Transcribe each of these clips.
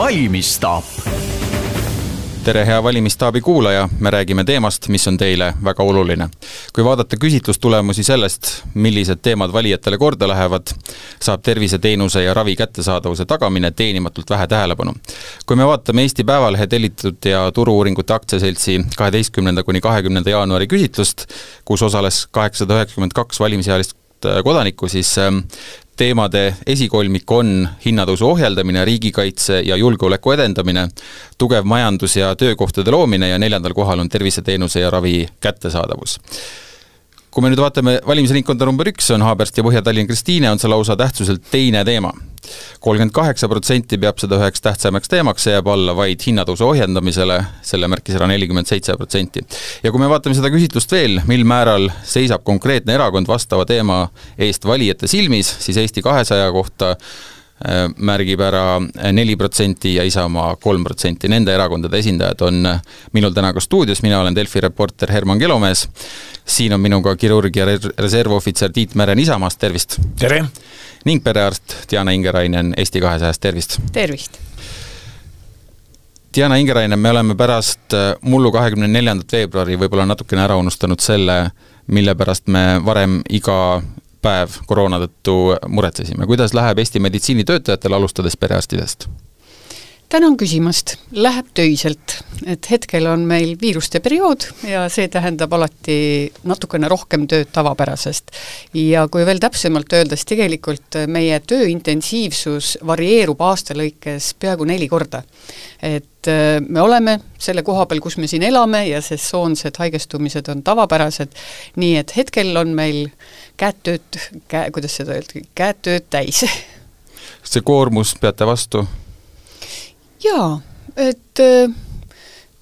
valimisstaap tere, hea valimistaabi kuulaja, me räägime teemast, mis on teile väga oluline. kui vaadata küsitlustulemusi sellest, millised teemad valijatele korda lähevad, saab terviseteenuse ja ravi kättesaadavuse tagamine teenimatult vähe tähelepanu. kui me vaatame Eesti Päevalehe tellitud ja Turu-uuringute Aktsiaseltsi kaheteistkümnenda kuni kahekümnenda jaanuari küsitlust, kus osales kaheksasada üheksakümmend kaks valimisealist kodanikku, siis ähm, teemade esikolmik on hinnatõusu ohjeldamine, riigikaitse ja julgeoleku edendamine, tugev majandus ja töökohtade loomine ja neljandal kohal on terviseteenuse ja ravi kättesaadavus kui me nüüd vaatame valimisringkonda number üks, on Haaberst ja Põhja-Tallinn Kristiine, on see lausa tähtsuselt teine teema. Kolmkümmend kaheksa protsenti peab seda üheks tähtsamaks teemaks, see jääb alla vaid hinnatõusu ohjendamisele, selle märkis ära nelikümmend seitse protsenti. ja kui me vaatame seda küsitlust veel, mil määral seisab konkreetne erakond vastava teema eest valijate silmis, siis Eesti kahesaja kohta Äh, märgib ära neli protsenti ja Isamaa kolm protsenti. Nende erakondade esindajad on minul täna ka stuudios, mina olen Delfi reporter Herman Kelomees, siin on minuga kirurg ja reservohvitser Tiit Meren Isamaast, tervist! tere! Ning perearst Diana Ingerainen Eesti kahesajast, tervist! tervist! Diana Ingerainen, me oleme pärast äh, mullu kahekümne neljandat veebruari võib-olla natukene ära unustanud selle, mille pärast me varem iga päev koroona tõttu muretsesime, kuidas läheb Eesti meditsiinitöötajatel, alustades perearstidest? Tänan küsimast, läheb töiselt, et hetkel on meil viiruste periood ja see tähendab alati natukene rohkem tööd tavapärasest. ja kui veel täpsemalt öelda, siis tegelikult meie töö intensiivsus varieerub aasta lõikes peaaegu neli korda. et äh, me oleme selle koha peal, kus me siin elame ja sesoonsed haigestumised on tavapärased, nii et hetkel on meil käed tööd, käe, kuidas seda öelda, käed tööd täis. see koormus peate vastu? Jaa, et äh,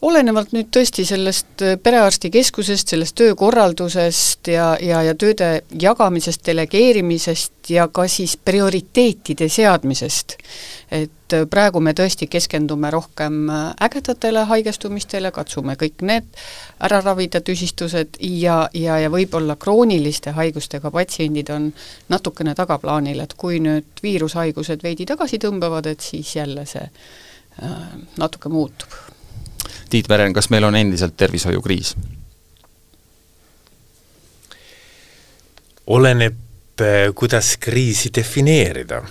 olenevalt nüüd tõesti sellest äh, perearstikeskusest, sellest töökorraldusest ja, ja, ja tööde jagamisest, delegeerimisest ja ka siis prioriteetide seadmisest, et äh, praegu me tõesti keskendume rohkem äh, ägedatele haigestumistele, katsume kõik need ära ravida, tüsistused, ja, ja, ja võib-olla krooniliste haigustega patsiendid on natukene tagaplaanil, et kui nüüd viirushaigused veidi tagasi tõmbavad, et siis jälle see natuke muutub Tiit Veren, kas meil on endiselt tervishoiukriis? oleneb, eh, kuidas kriisi defineerida.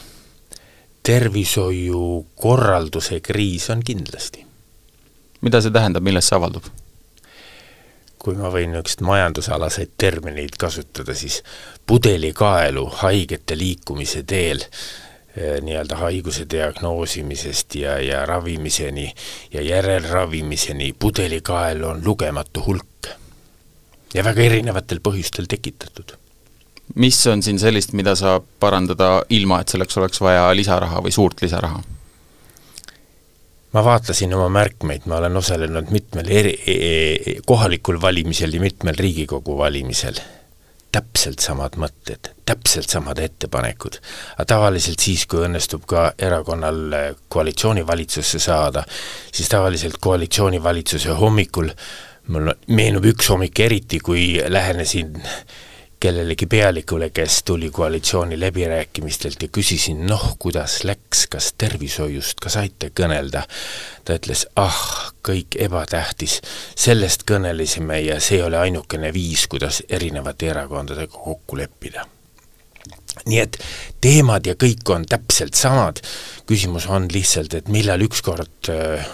tervishoiukorralduse kriis on kindlasti. mida see tähendab, milles see avaldub? kui ma võin niisuguseid majandusalaseid termineid kasutada, siis pudelikaelu haigete liikumise teel äh, nii-öelda haiguse diagnoosimisest ja, ja ravimiseni ja järelravimiseni pudelikael on lugematu hulk. ja väga erinevatel põhjustel tekitatud. mis on siin sellist, mida saab parandada ilma, et selleks oleks vaja lisaraha või suurt lisaraha? ma vaatasin oma märkmeid, ma olen osalenud mitmel eri, e, e, kohalikul valimisel ja mitmel Riigikogu valimisel täpselt samad mõtted, täpselt samad ettepanekud. aga tavaliselt siis, kui õnnestub ka erakonnal koalitsioonivalitsusse saada, siis tavaliselt koalitsioonivalitsuse hommikul mul meenub üks hommik eriti, kui lähenesin kellelegi pealikule, kes tuli koalitsiooni läbirääkimistelt ja küsisin, noh, kuidas läks, kas tervishoiust ka saite kõnelda? ta ütles, ah, kõik ebatähtis, sellest kõnelesime ja see ole ainukene viis, kuidas erinevate erakondadega kokku leppida. nii et teemad ja kõik on täpselt samad, küsimus on lihtsalt, et millal ükskord äh,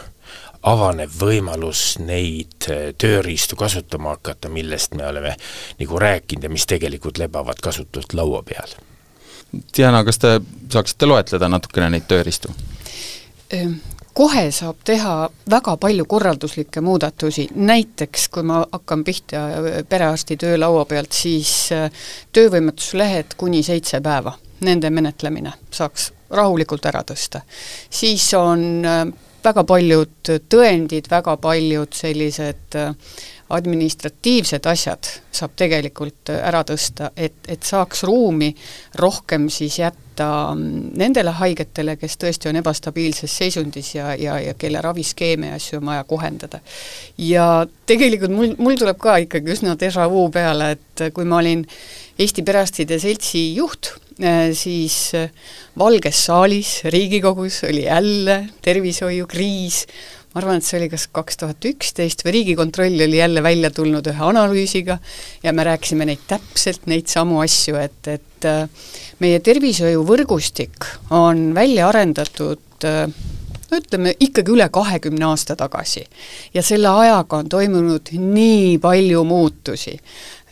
avaneb võimalus neid äh, tööriistu kasutama hakata, millest me oleme nagu rääkinud ja mis tegelikult lebavad kasutult laua peal. Diana, kas te saaksite loetleda natukene neid tööriistu? kohe saab teha väga palju korralduslikke muudatusi, näiteks kui ma hakkan pihta äh, perearsti töölaua pealt, siis äh, töövõimetuslehed kuni seitse päeva, nende menetlemine saaks rahulikult ära tõsta. siis on väga paljud tõendid, väga paljud sellised äh, administratiivsed asjad saab tegelikult äh, ära tõsta, et, et saaks ruumi rohkem siis jätta mm, nendele haigetele, kes tõesti on ebastabiilses seisundis ja, ja, ja kelle raviskeeme ja asju on vaja kohendada. ja tegelikult mul, mul tuleb ka ikkagi üsna déjà vu peale, et kui ma olin Eesti Perearstide Seltsi juht siis Valges saalis Riigikogus oli jälle tervishoiukriis, ma arvan, et see oli kas kaks tuhat üksteist või Riigikontroll oli jälle välja tulnud ühe analüüsiga ja me rääkisime neid täpselt neid samu asju, et, et äh, meie tervishoiuvõrgustik on välja arendatud no ütleme, ikkagi üle kahekümne aasta tagasi. ja selle ajaga on toimunud nii palju muutusi.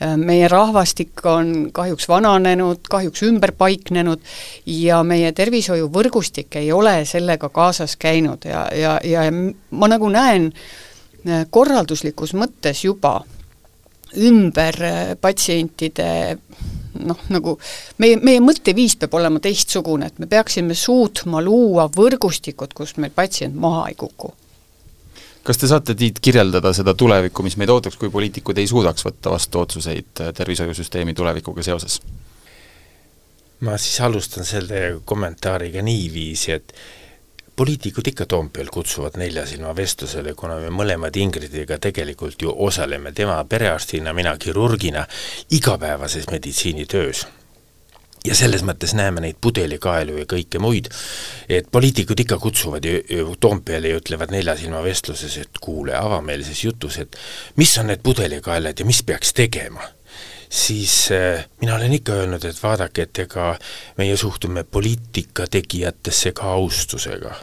Äh, meie rahvastik on kahjuks vananenud, kahjuks ümber paiknenud ja meie tervishoiuvõrgustik ei ole sellega kaasas käinud ja, ja, ja ma nagu näen äh, korralduslikus mõttes juba ümber äh, patsientide noh, nagu meie, meie mõtteviis peab olema teistsugune, et me peaksime suutma luua võrgustikud, kust meil patsient maha ei kuku kas te saate, Tiit, kirjeldada seda tulevikku, mis meid ootaks, kui poliitikud ei suudaks võtta vastu otsuseid äh, tervishoiusüsteemi tulevikuga seoses? ma siis alustan selle kommentaariga niiviisi, et poliitikud ikka Toompeal kutsuvad nelja silma vestlusele, kuna me mõlemad Ingridiga tegelikult ju osaleme, tema perearstina, mina kirurgina, igapäevases meditsiinitöös ja selles mõttes näeme neid pudelikaelu ja kõike muid, et poliitikud ikka kutsuvad ju, Toompeale ja ütlevad nelja silma vestluses, et kuule, avameelses jutus, et mis on need pudelikaelad ja mis peaks tegema siis äh, mina olen ikka öelnud, et vaadake, et ega meie suhtume poliitika tegijatesse ka austusega.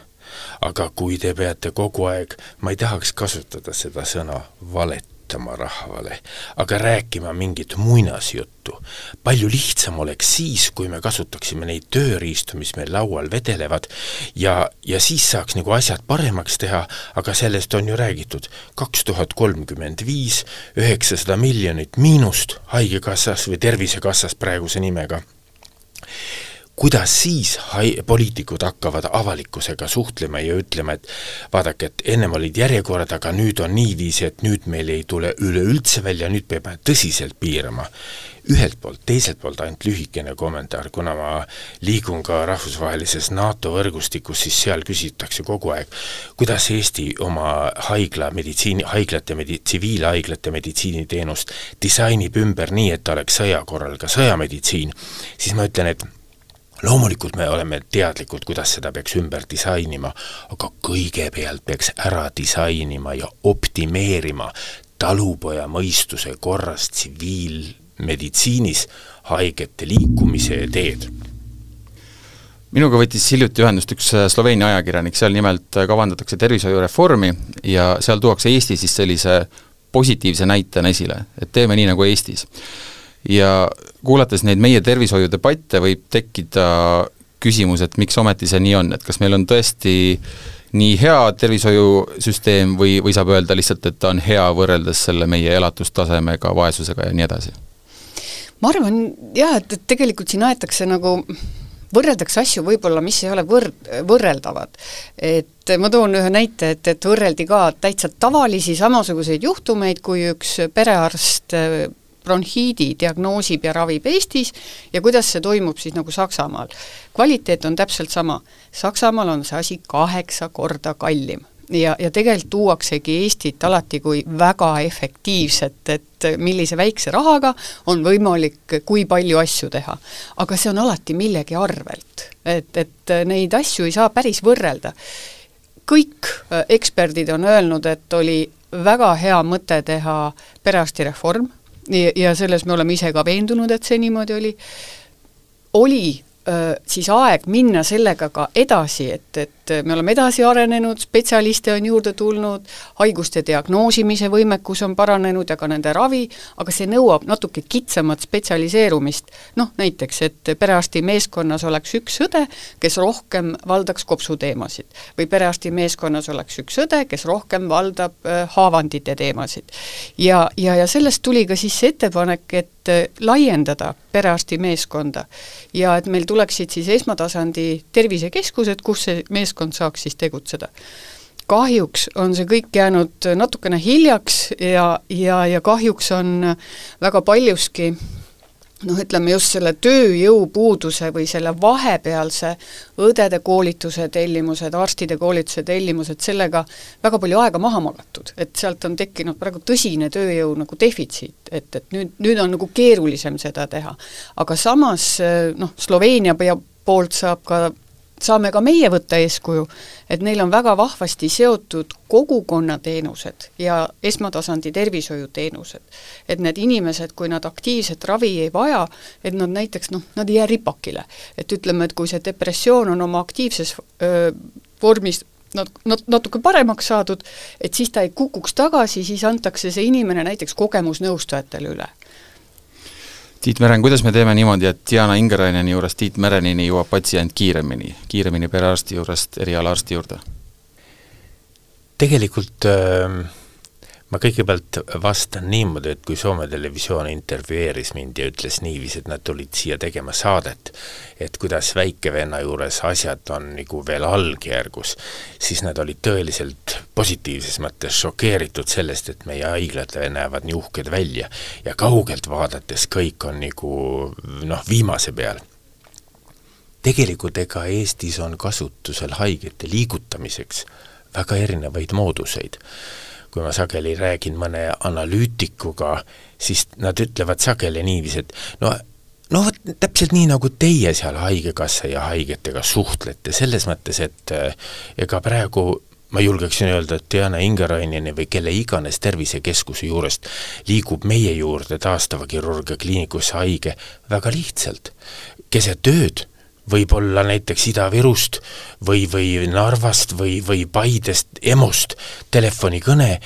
aga kui te peate kogu aeg, ma ei tahaks kasutada seda sõna valet, näitama rahvale, aga rääkima mingit muinasjuttu. palju lihtsam oleks siis, kui me kasutaksime neid tööriistu, mis meil laual vedelevad, ja, ja siis saaks nagu asjad paremaks teha, aga sellest on ju räägitud, kaks tuhat kolmkümmend viis, üheksasada miljonit miinust Haigekassas või Tervisekassas praeguse nimega kuidas siis poliitikud hakkavad avalikkusega suhtlema ja ütlema, et vaadake, et ennem olid järjekorrad, aga nüüd on niiviisi, et nüüd meil ei tule üleüldse välja, nüüd peame tõsiselt piirama. ühelt poolt, teiselt poolt ainult lühikene kommentaar, kuna ma liigun ka rahvusvahelises NATO võrgustikus, siis seal küsitakse kogu aeg, kuidas Eesti oma haigla meditsiini, haiglate medi-, tsiviilhaiglate meditsiiniteenust disainib ümber nii, et ta oleks sõja korral ka sõjameditsiin, siis ma ütlen, et loomulikult me oleme teadlikud, kuidas seda peaks ümber disainima, aga kõigepealt peaks ära disainima ja optimeerima talupoja mõistuse korras tsiviilmeditsiinis haigete liikumise teed. Minuga võttis hiljuti ühendust üks Sloveenia ajakirjanik, seal nimelt kavandatakse tervishoiureformi ja seal tuuakse Eesti siis sellise positiivse näitena esile, et teeme nii, nagu Eestis ja kuulates neid meie tervishoiudebatte, võib tekkida küsimus, et miks ometi see nii on, et kas meil on tõesti nii hea tervishoiusüsteem või, või saab öelda lihtsalt, et ta on hea võrreldes selle meie elatustasemega, vaesusega ja nii edasi? ma arvan jah, et, et tegelikult siin aetakse nagu võrreldakse asju võib-olla, mis ei ole võr-, võrreldavad. et ma toon ühe näite, et, et võrreldi ka täitsa tavalisi samasuguseid juhtumeid, kui üks perearst bronhiidi diagnoosib ja ravib Eestis ja kuidas see toimub siis nagu Saksamaal. kvaliteet on täpselt sama, Saksamaal on see asi kaheksa korda kallim ja, ja tegelikult tuuaksegi Eestit alati kui väga efektiivset, et millise väikse rahaga on võimalik kui palju asju teha. aga see on alati millegi arvelt, et, et neid asju ei saa päris võrrelda. kõik äh, eksperdid on öelnud, et oli väga hea mõte teha perearstireform, ja selles me oleme ise ka veendunud, et see niimoodi oli, oli siis aeg minna sellega ka edasi, et, et me oleme edasi arenenud, spetsialiste on juurde tulnud, haiguste diagnoosimise võimekus on paranenud ja ka nende ravi, aga see nõuab natuke kitsamat spetsialiseerumist. noh, näiteks, et perearsti meeskonnas oleks üks õde, kes rohkem valdaks kopsuteemasid. või perearsti meeskonnas oleks üks õde, kes rohkem valdab haavandite teemasid. ja, ja, ja sellest tuli ka siis see ettepanek, et laiendada perearsti meeskonda ja et meil tuleksid siis esmatasandi tervisekeskused, kus see meeskond saaks siis tegutseda. kahjuks on see kõik jäänud natukene hiljaks ja, ja, ja kahjuks on väga paljuski noh, ütleme just selle tööjõupuuduse või selle vahepealse õdede koolituse tellimused, arstide koolituse tellimused, sellega väga palju aega maha magatud, et sealt on tekkinud praegu tõsine tööjõu nagu defitsiit, et, et nüüd, nüüd on nagu keerulisem seda teha. aga samas noh, Sloveenia poolt saab ka saame ka meie võtta eeskuju, et neil on väga vahvasti seotud kogukonnateenused ja esmatasandi tervishoiuteenused. et need inimesed, kui nad aktiivset ravi ei vaja, et nad näiteks noh, nad ei jää ripakile. et ütleme, et kui see depressioon on oma aktiivses öö, vormis nat-, nat-, natuke paremaks saadud, et siis ta ei kukuks tagasi, siis antakse see inimene näiteks kogemusnõustajatele üle Tiit Meren, kuidas me teeme niimoodi, et Diana Ingeraineni juurest Tiit Merenini jõuab patsient kiiremini, kiiremini perearsti juurest erialaarsti juurde? tegelikult äh, ma kõigepealt vastan niimoodi, et kui Soome Televisioon intervjueeris mind ja ütles niiviisi, et nad tulid siia tegema saadet, et kuidas väikevenna juures asjad on nagu veel algjärgus, siis nad olid tõeliselt positiivses mõttes šokeeritud sellest, et meie haiglad näevad nii uhked välja. Ja kaugelt vaadates kõik on nagu noh, viimase peal. Tegelikult ega Eestis on kasutusel haigete liigutamiseks väga erinevaid mooduseid kui ma sageli räägin mõne analüütikuga, siis nad ütlevad sageli niiviisi, et no no vot, täpselt nii, nagu teie seal Haigekassa ja haigetega suhtlete, selles mõttes, et äh, ega praegu ma julgeksin öelda, et Diana Ingeraineni või kelle iganes tervisekeskuse juurest liigub meie juurde taastava kirurgia kliinikusse haige väga lihtsalt. keset ööd võib-olla näiteks Ida-Virust või, või Narvast või, või Paidest, EMO-st telefonikõne,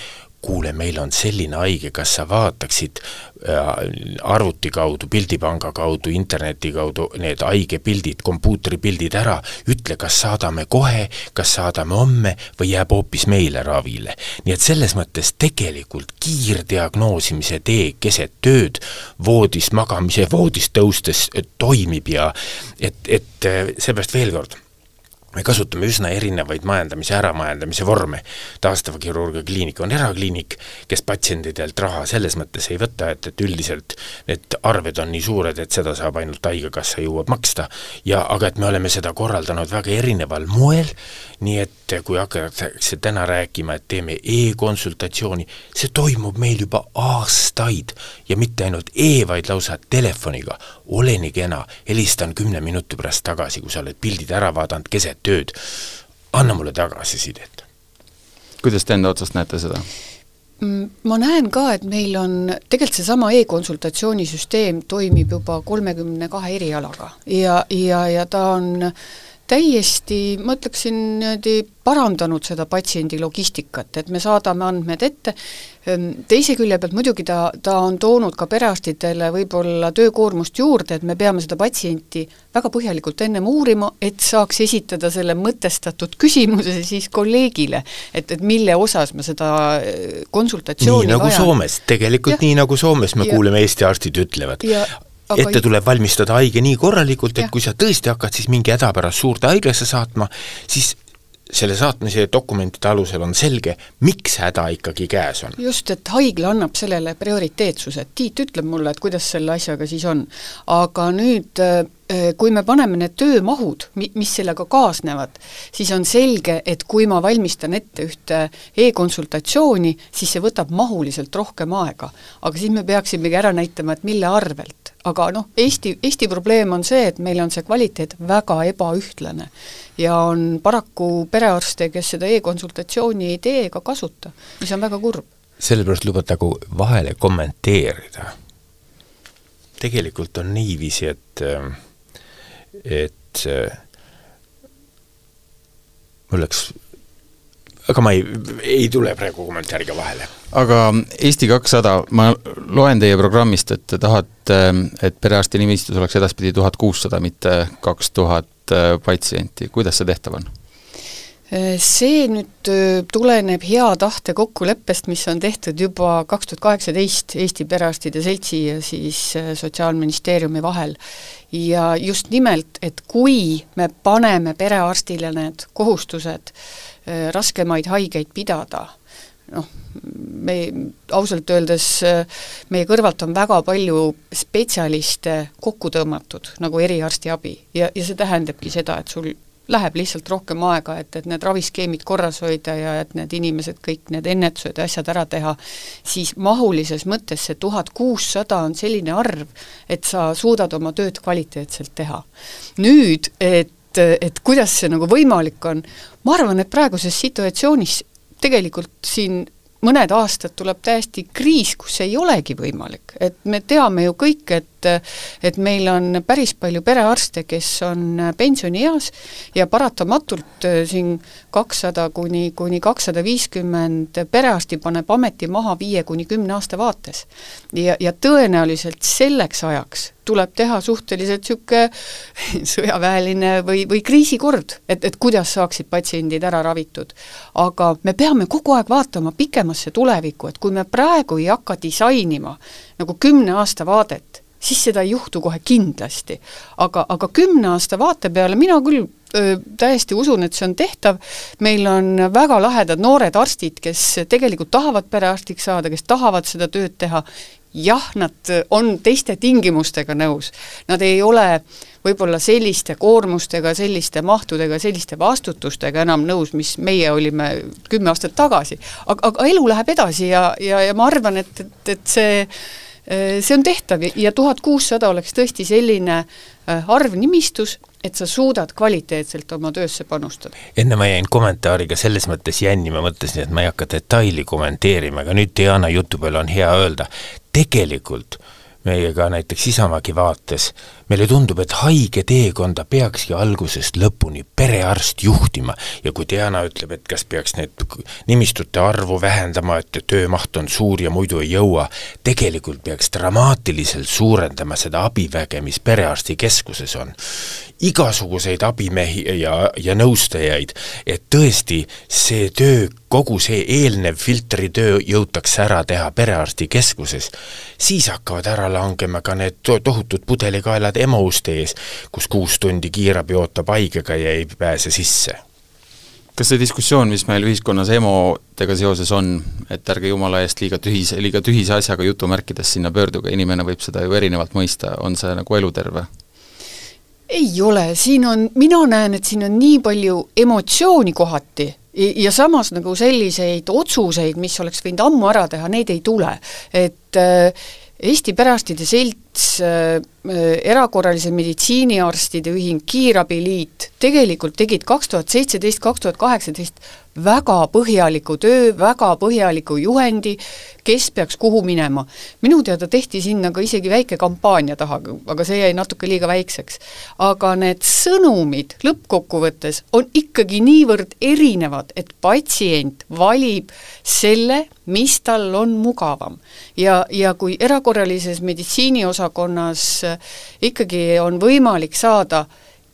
kuule, meil on selline haige, kas sa vaataksid äh, arvuti kaudu, pildipanga kaudu, interneti kaudu need haigepildid, kompuutripildid ära, ütle, kas saadame kohe, kas saadame homme või jääb hoopis meile ravile. nii et selles mõttes tegelikult kiirdiagnoosimise tee keset tööd, voodis magamise, voodist tõustes toimib ja et, et äh, seepärast veel kord me kasutame üsna erinevaid majandamise, äramajandamise vorme. taastava kirurgia kliinik on erakliinik, kes patsientidelt raha selles mõttes ei võta, et, et üldiselt need arved on nii suured, et seda saab ainult Haigekassa jõuab maksta. ja aga et me oleme seda korraldanud väga erineval moel, nii et kui hakatakse täna rääkima, et teeme e-konsultatsiooni, see toimub meil juba aastaid ja mitte ainult e, vaid lausa telefoniga. ole nii kena, helistan kümne minuti pärast tagasi, kui sa oled pildid ära vaadanud keset tööd, anna mulle tagasisidet. kuidas te enda otsast näete seda? Mm, ma näen ka, et meil on, tegelikult seesama e-konsultatsioonisüsteem toimib juba kolmekümne kahe erialaga ja, ja, ja ta on täiesti, ma ütleksin niimoodi, parandanud seda patsiendi logistikat, et me saadame andmed ette, teise külje pealt muidugi ta, ta on toonud ka perearstidele võib-olla töökoormust juurde, et me peame seda patsienti väga põhjalikult ennem uurima, et saaks esitada selle mõtestatud küsimuse siis kolleegile, et, et mille osas me seda eh, konsultatsiooni nii nagu vajan. Soomes, tegelikult ja. nii nagu Soomes me ja. kuuleme, Eesti arstid ütlevad Aga ette tuleb valmistada haige nii korralikult, et ja. kui sa tõesti hakkad siis mingi häda pärast suurde haiglasse saatma, siis selle saatmise dokumentide alusel on selge, miks häda ikkagi käes on. just, et haigla annab sellele prioriteetsuse, Tiit ütleb mulle, et kuidas selle asjaga siis on. aga nüüd äh, kui me paneme need töömahud, mi-, mis sellega kaasnevad, siis on selge, et kui ma valmistan ette ühte e-konsultatsiooni, siis see võtab mahuliselt rohkem aega. aga siis me peaksimegi ära näitama, et mille arvelt. aga noh, Eesti, Eesti probleem on see, et meil on see kvaliteet väga ebaühtlane. ja on paraku perearste, kes seda e-konsultatsiooni ei tee ega kasuta, mis on väga kurb. sellepärast lubatagu vahele kommenteerida. tegelikult on niiviisi, et äh, et mul läks, aga ma ei, ei tule praegu kommentaariga vahele. aga Eesti kakssada, ma loen teie programmist, et te tahate, et perearsti nimistus oleks edaspidi tuhat kuussada, mitte kaks tuhat patsienti, kuidas see tehtav on? See nüüd tuleneb hea tahte kokkuleppest, mis on tehtud juba kaks tuhat kaheksateist Eesti Perearstide Seltsi ja siis Sotsiaalministeeriumi vahel. ja just nimelt, et kui me paneme perearstile need kohustused raskemaid haigeid pidada, noh, me ausalt öeldes, meie kõrvalt on väga palju spetsialiste kokku tõmmatud, nagu eriarstiabi. ja, ja see tähendabki seda, et sul läheb lihtsalt rohkem aega, et, et need raviskeemid korras hoida ja et need inimesed, kõik need ennetused ja asjad ära teha, siis mahulises mõttes see tuhat kuussada on selline arv, et sa suudad oma tööd kvaliteetselt teha. nüüd, et, et kuidas see nagu võimalik on, ma arvan, et praeguses situatsioonis tegelikult siin mõned aastad tuleb täiesti kriis, kus ei olegi võimalik, et me teame ju kõik, et et meil on päris palju perearste, kes on pensionieas ja paratamatult äh, siin kakssada kuni, kuni kakssada viiskümmend perearsti paneb ameti maha viie kuni kümne aasta vaates. ja, ja tõenäoliselt selleks ajaks tuleb teha suhteliselt niisugune sõjaväeline või, või kriisikord, et, et kuidas saaksid patsiendid ära ravitud. aga me peame kogu aeg vaatama pikemasse tulevikku, et kui me praegu ei hakka disainima nagu kümne aasta vaadet, siis seda ei juhtu kohe kindlasti. aga, aga kümne aasta vaate peale mina küll öö, täiesti usun, et see on tehtav, meil on väga lahedad noored arstid, kes tegelikult tahavad perearstiks saada, kes tahavad seda tööd teha jah, nad on teiste tingimustega nõus, nad ei ole võib-olla selliste koormustega, selliste mahtudega, selliste vastutustega enam nõus, mis meie olime kümme aastat tagasi. aga, aga elu läheb edasi ja, ja, ja ma arvan, et, et, et see see on tehtav ja tuhat kuussada oleks tõesti selline äh, arv nimistus, et sa suudad kvaliteetselt oma töösse panustada. enne ma jäin kommentaariga selles mõttes jänni, ma mõtlesin, et ma ei hakka detaili kommenteerima, aga nüüd Diana jutu peale on hea öelda, tegelikult meie ka näiteks Isamaagi vaates, meile tundub, et haige teekonda peakski algusest lõpuni perearst juhtima. Ja kui Diana ütleb, et kas peaks need nimistute arvu vähendama, et töömaht on suur ja muidu ei jõua, tegelikult peaks dramaatiliselt suurendama seda abiväge, mis perearstikeskuses on. Igasuguseid abimehi ja, ja nõustajaid, et tõesti see töö, kogu see eelnev filtritöö jõutakse ära teha perearstikeskuses, siis hakkavad ära langema ka need to tohutud pudelikaelad EMO uste ees, kus kuus tundi kiirabi ootab haigega ja ei pääse sisse kas see diskussioon, mis meil ühiskonnas EMO-dega seoses on, et ärge jumala eest liiga tühise, liiga tühise asjaga jutumärkides sinna pöörduge, inimene võib seda ju erinevalt mõista, on see nagu eluterve? ei ole, siin on, mina näen, et siin on nii palju emotsiooni kohati ja samas nagu selliseid otsuseid, mis oleks võinud ammu ära teha, neid ei tule. et äh, Eesti Perearstide Selts äh,, Erakorralise Meditsiiniarstide Ühing, Kiirabiliit tegelikult tegid kaks tuhat seitseteist, kaks tuhat kaheksateist väga põhjaliku töö, väga põhjaliku juhendi, kes peaks kuhu minema. minu teada tehti sinna ka isegi väike kampaania taha, aga see jäi natuke liiga väikseks. aga need sõnumid lõppkokkuvõttes on ikkagi niivõrd erinevad, et patsient valib selle, mis tal on mugavam. ja, ja kui erakorralises meditsiiniosakonnas ikkagi on võimalik saada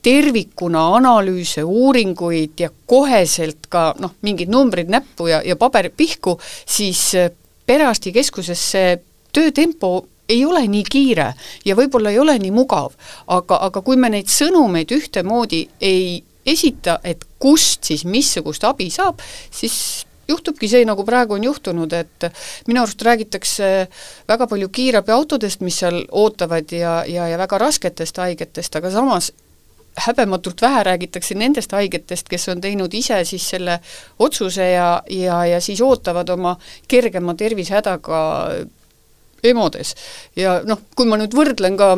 tervikuna analüüse, uuringuid ja koheselt ka noh, mingid numbrid näppu ja, ja paber pihku, siis äh, perearstikeskuses see töötempo ei ole nii kiire ja võib-olla ei ole nii mugav, aga, aga kui me neid sõnumeid ühtemoodi ei esita, et kust siis missugust abi saab, siis juhtubki see, nagu praegu on juhtunud, et minu arust räägitakse väga palju kiirabiautodest, mis seal ootavad ja, ja, ja väga rasketest haigetest, aga samas häbematult vähe räägitakse nendest haigetest, kes on teinud ise siis selle otsuse ja, ja, ja siis ootavad oma kergema tervisehädaga EMO-des. ja noh, kui ma nüüd võrdlen ka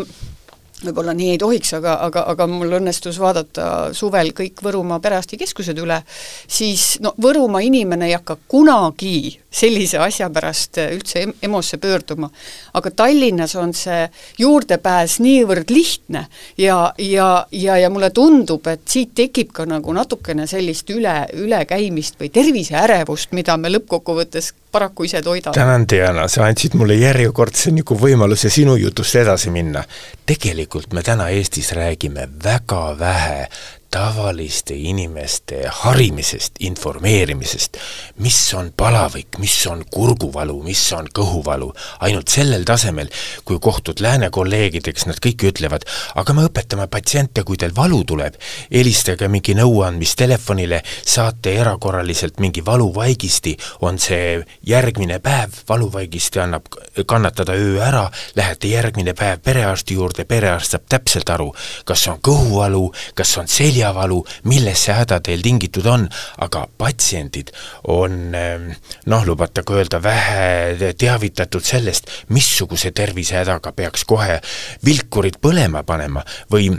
võib-olla nii ei tohiks, aga, aga, aga mul õnnestus vaadata suvel kõik Võrumaa perearstikeskused üle, siis no Võrumaa inimene ei hakka kunagi sellise asja pärast üldse EMO-sse pöörduma. aga Tallinnas on see juurdepääs niivõrd lihtne ja, ja, ja, ja mulle tundub, et siit tekib ka nagu natukene sellist üle, ülekäimist või terviseärevust, mida me lõppkokkuvõttes paraku ise toidame. tänan, Diana, sa andsid mulle järjekordse nagu võimaluse sinu jutust edasi minna. tegelikult me täna Eestis räägime väga vähe tavaliste inimeste harimisest, informeerimisest, mis on palavik, mis on kurguvalu, mis on kõhuvalu, ainult sellel tasemel, kui kohtud lääne kolleegideks, nad kõik ütlevad, aga me õpetame patsiente, kui teil valu tuleb, helistage mingi nõuandmistelefonile, saate erakorraliselt mingi valuvaigisti, on see järgmine päev, valuvaigisti annab kannatada öö ära, lähete järgmine päev perearsti juurde, perearst saab täpselt aru, kas on kõhuvalu, kas on selja seljavalu, millest see häda teil tingitud on, aga patsiendid on ehm, noh, lubatagu öelda, vähe teavitatud sellest, missuguse tervisehädaga peaks kohe vilkurid põlema panema või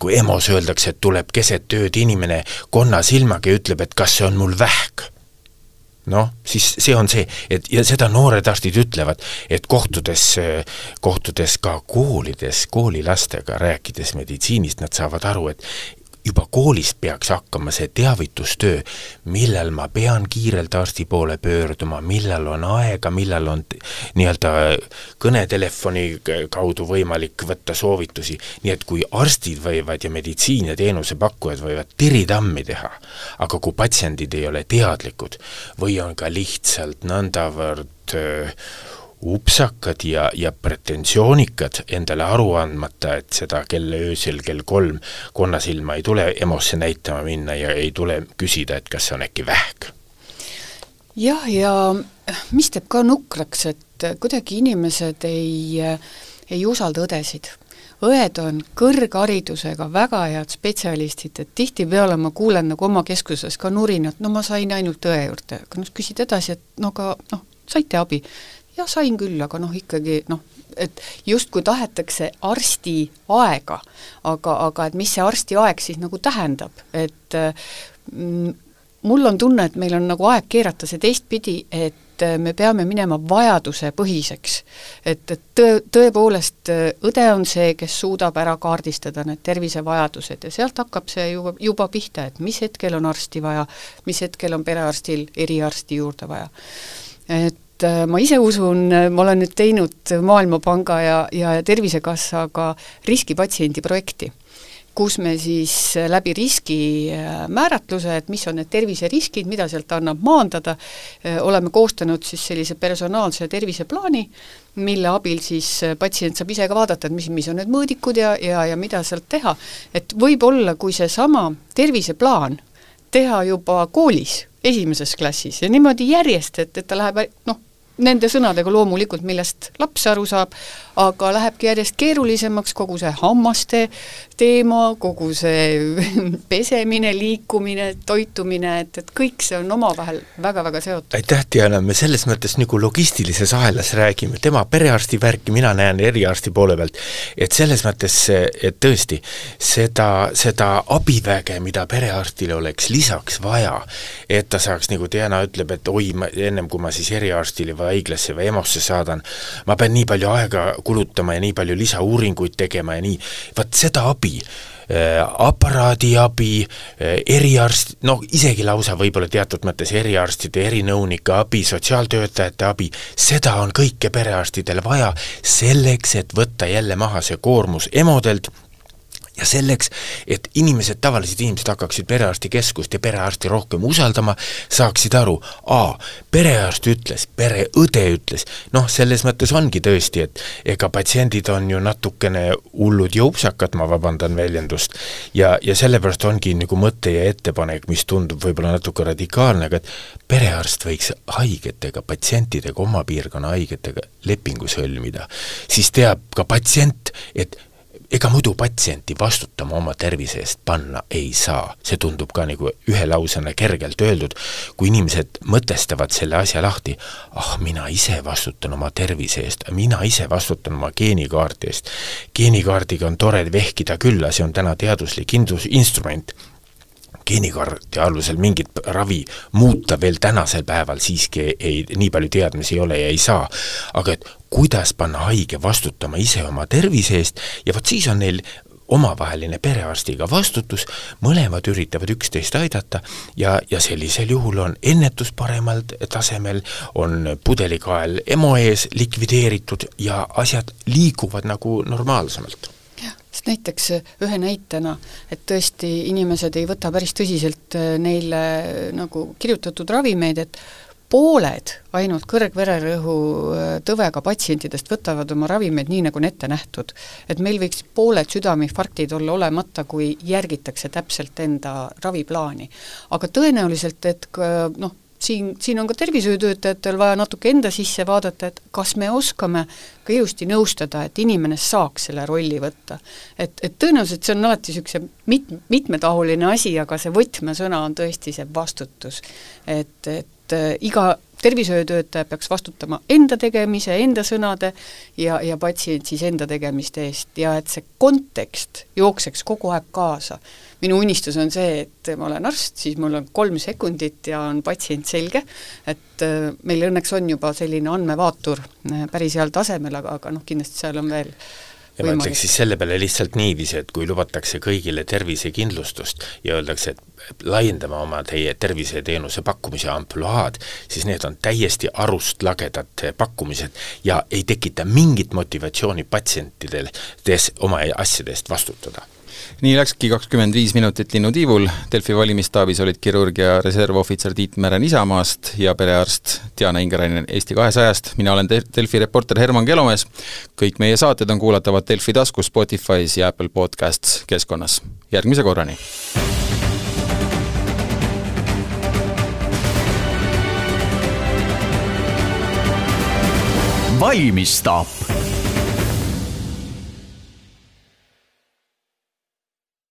kui EMO-s öeldakse, et tuleb keset ööd inimene konnasilmaga ja ütleb, et kas see on mul vähk? Noh, siis see on see, et ja seda noored arstid ütlevad, et kohtudes, kohtudes ka koolides, koolilastega, rääkides meditsiinist, nad saavad aru, et juba koolist peaks hakkama see teavitustöö, millal ma pean kiirelt arsti poole pöörduma, millal on aega, millal on nii-öelda kõnetelefoni kaudu võimalik võtta soovitusi, nii et kui arstid võivad ja meditsiin ja teenusepakkujad võivad tiritammi teha, aga kui patsiendid ei ole teadlikud või on ka lihtsalt nõndavõrd öö, upsakad ja, ja pretensioonikad endale aru andmata, et seda kell öösel kell kolm konnasilma ei tule EMO-sse näitama minna ja ei tule küsida, et kas see on äkki vähk. jah, ja mis teeb ka nukraks, et kuidagi inimesed ei, ei usalda õdesid. Õed on kõrgharidusega väga head spetsialistid, et tihtipeale ma kuulen nagu oma keskuses ka nurinat, no ma sain ainult õe juurde, aga noh, küsid edasi, et no aga noh, saite abi jah, sain küll, aga noh, ikkagi noh, et justkui tahetakse arsti aega, aga, aga et mis see arsti aeg siis nagu tähendab, et mm, mul on tunne, et meil on nagu aeg keerata see teistpidi, et me peame minema vajadusepõhiseks. et, et tõe, tõepoolest õde on see, kes suudab ära kaardistada need tervisevajadused ja sealt hakkab see juba, juba pihta, et mis hetkel on arsti vaja, mis hetkel on perearstil eriarsti juurde vaja. et et äh, ma ise usun, äh, ma olen nüüd teinud Maailmapanga ja, ja Tervisekassaga riskipatsiendi projekti, kus me siis äh, läbi riski määratluse, et mis on need terviseriskid, mida sealt annab maandada, oleme koostanud siis sellise personaalse terviseplaani, mille abil siis patsient saab ise ka vaadata, et mis, mis on need mõõdikud ja, ja, ja mida sealt teha. et võib-olla, kui seesama terviseplaan teha juba koolis, esimeses klassis ja niimoodi järjest, et, et ta läheb noh, nende sõnadega loomulikult, millest laps aru saab, aga lähebki järjest keerulisemaks kogu see hammaste teema, kogu see pesemine, liikumine, toitumine, et, et kõik see on omavahel väga-väga seotud. aitäh, Diana, me selles mõttes nagu logistilises ahelas räägime, tema perearsti värki, mina näen eriarsti poole pealt, et selles mõttes, et tõesti, seda, seda abiväge, mida perearstil oleks lisaks vaja, et ta saaks, nagu Diana ütleb, et oi, ma ennem kui ma siis eriarstile või haiglasse või EMO-sse saadan, ma pean nii palju aega kulutama ja nii palju lisauuringuid tegema ja nii, vaat seda abi äh, aparaadiabi, äh, eriarst, noh isegi lausa võib-olla teatud mõttes eriarstide, erinõunike abi, sotsiaaltöötajate abi, seda on kõike perearstidel vaja selleks, et võtta jälle maha see koormus emodelt ja selleks, et inimesed, tavalised inimesed hakkaksid perearstikeskust ja perearsti rohkem usaldama, saaksid aru, aa, perearst ütles, pereõde ütles, noh, selles mõttes ongi tõesti, et ega patsiendid on ju natukene hullud ja upsakad, ma vabandan väljendust, ja, ja sellepärast ongi nagu mõte ja ettepanek, mis tundub võib-olla natuke radikaalne, aga et perearst võiks haigetega, patsientidega, oma piirkonna haigetega lepingu sõlmida, siis teab ka patsient, et ega muidu patsienti vastutama oma tervise eest panna ei saa, see tundub ka nagu ühe lausena kergelt öeldud, kui inimesed mõtestavad selle asja lahti, ah, mina ise vastutan oma tervise eest, mina ise vastutan oma geenikaardi eest. geenikaardiga on tore vehkida küll, see on täna teaduslik indus-, instrument, geenikaardi alusel mingit ravi muuta veel tänasel päeval siiski ei, nii palju teadmisi ei ole ja ei saa. aga et kuidas panna haige vastutama ise oma tervise eest ja vot siis on neil omavaheline perearstiga vastutus, mõlemad üritavad üksteist aidata ja, ja sellisel juhul on ennetus paremal tasemel, on pudelikael EMO ees likvideeritud ja asjad liiguvad nagu normaalsemalt sest näiteks ühe näitena, et tõesti inimesed ei võta päris tõsiselt neile nagu kirjutatud ravimeid, et pooled ainult kõrgvererõhu tõvega patsientidest võtavad oma ravimeid nii, nagu on ette nähtud. et meil võiks pooled südameinfarktid olla olemata, kui järgitakse täpselt enda raviplaani. aga tõenäoliselt, et noh, siin, siin on ka tervishoiutöötajatel vaja natuke enda sisse vaadata, et kas me oskame ka ilusti nõustada, et inimene saaks selle rolli võtta. et, et tõenäoliselt see on alati niisuguse mit-, mitmetahuline asi, aga see võtmesõna on tõesti see vastutus. et, et äh, iga tervishoiutöötaja peaks vastutama enda tegemise, enda sõnade ja, ja patsient siis enda tegemiste eest ja et see kontekst jookseks kogu aeg kaasa. minu unistus on see, et ma olen arst, siis mul on kolm sekundit ja on patsient selge, et äh, meil õnneks on juba selline andmevaatur äh, päris heal tasemel, aga, aga noh, kindlasti seal on veel ja ma ütleks siis selle peale lihtsalt niiviisi, et kui lubatakse kõigile tervisekindlustust ja öeldakse, et laiendame oma teie terviseteenuse pakkumise ampluaad, siis need on täiesti arust lagedad pakkumised ja ei tekita mingit motivatsiooni patsientidel oma asjade eest vastutada nii läkski kakskümmend viis minutit linnutiivul, Delfi valimisstaabis olid kirurg ja reservohvitser Tiit Mären Isamaast ja perearst Diana Ingerainen Eesti kahesajast, mina olen Delfi reporter Herman Kelomees, kõik meie saated on kuulatavad Delfi taskus, Spotify's ja Apple Podcasts keskkonnas. järgmise korrani! valmistab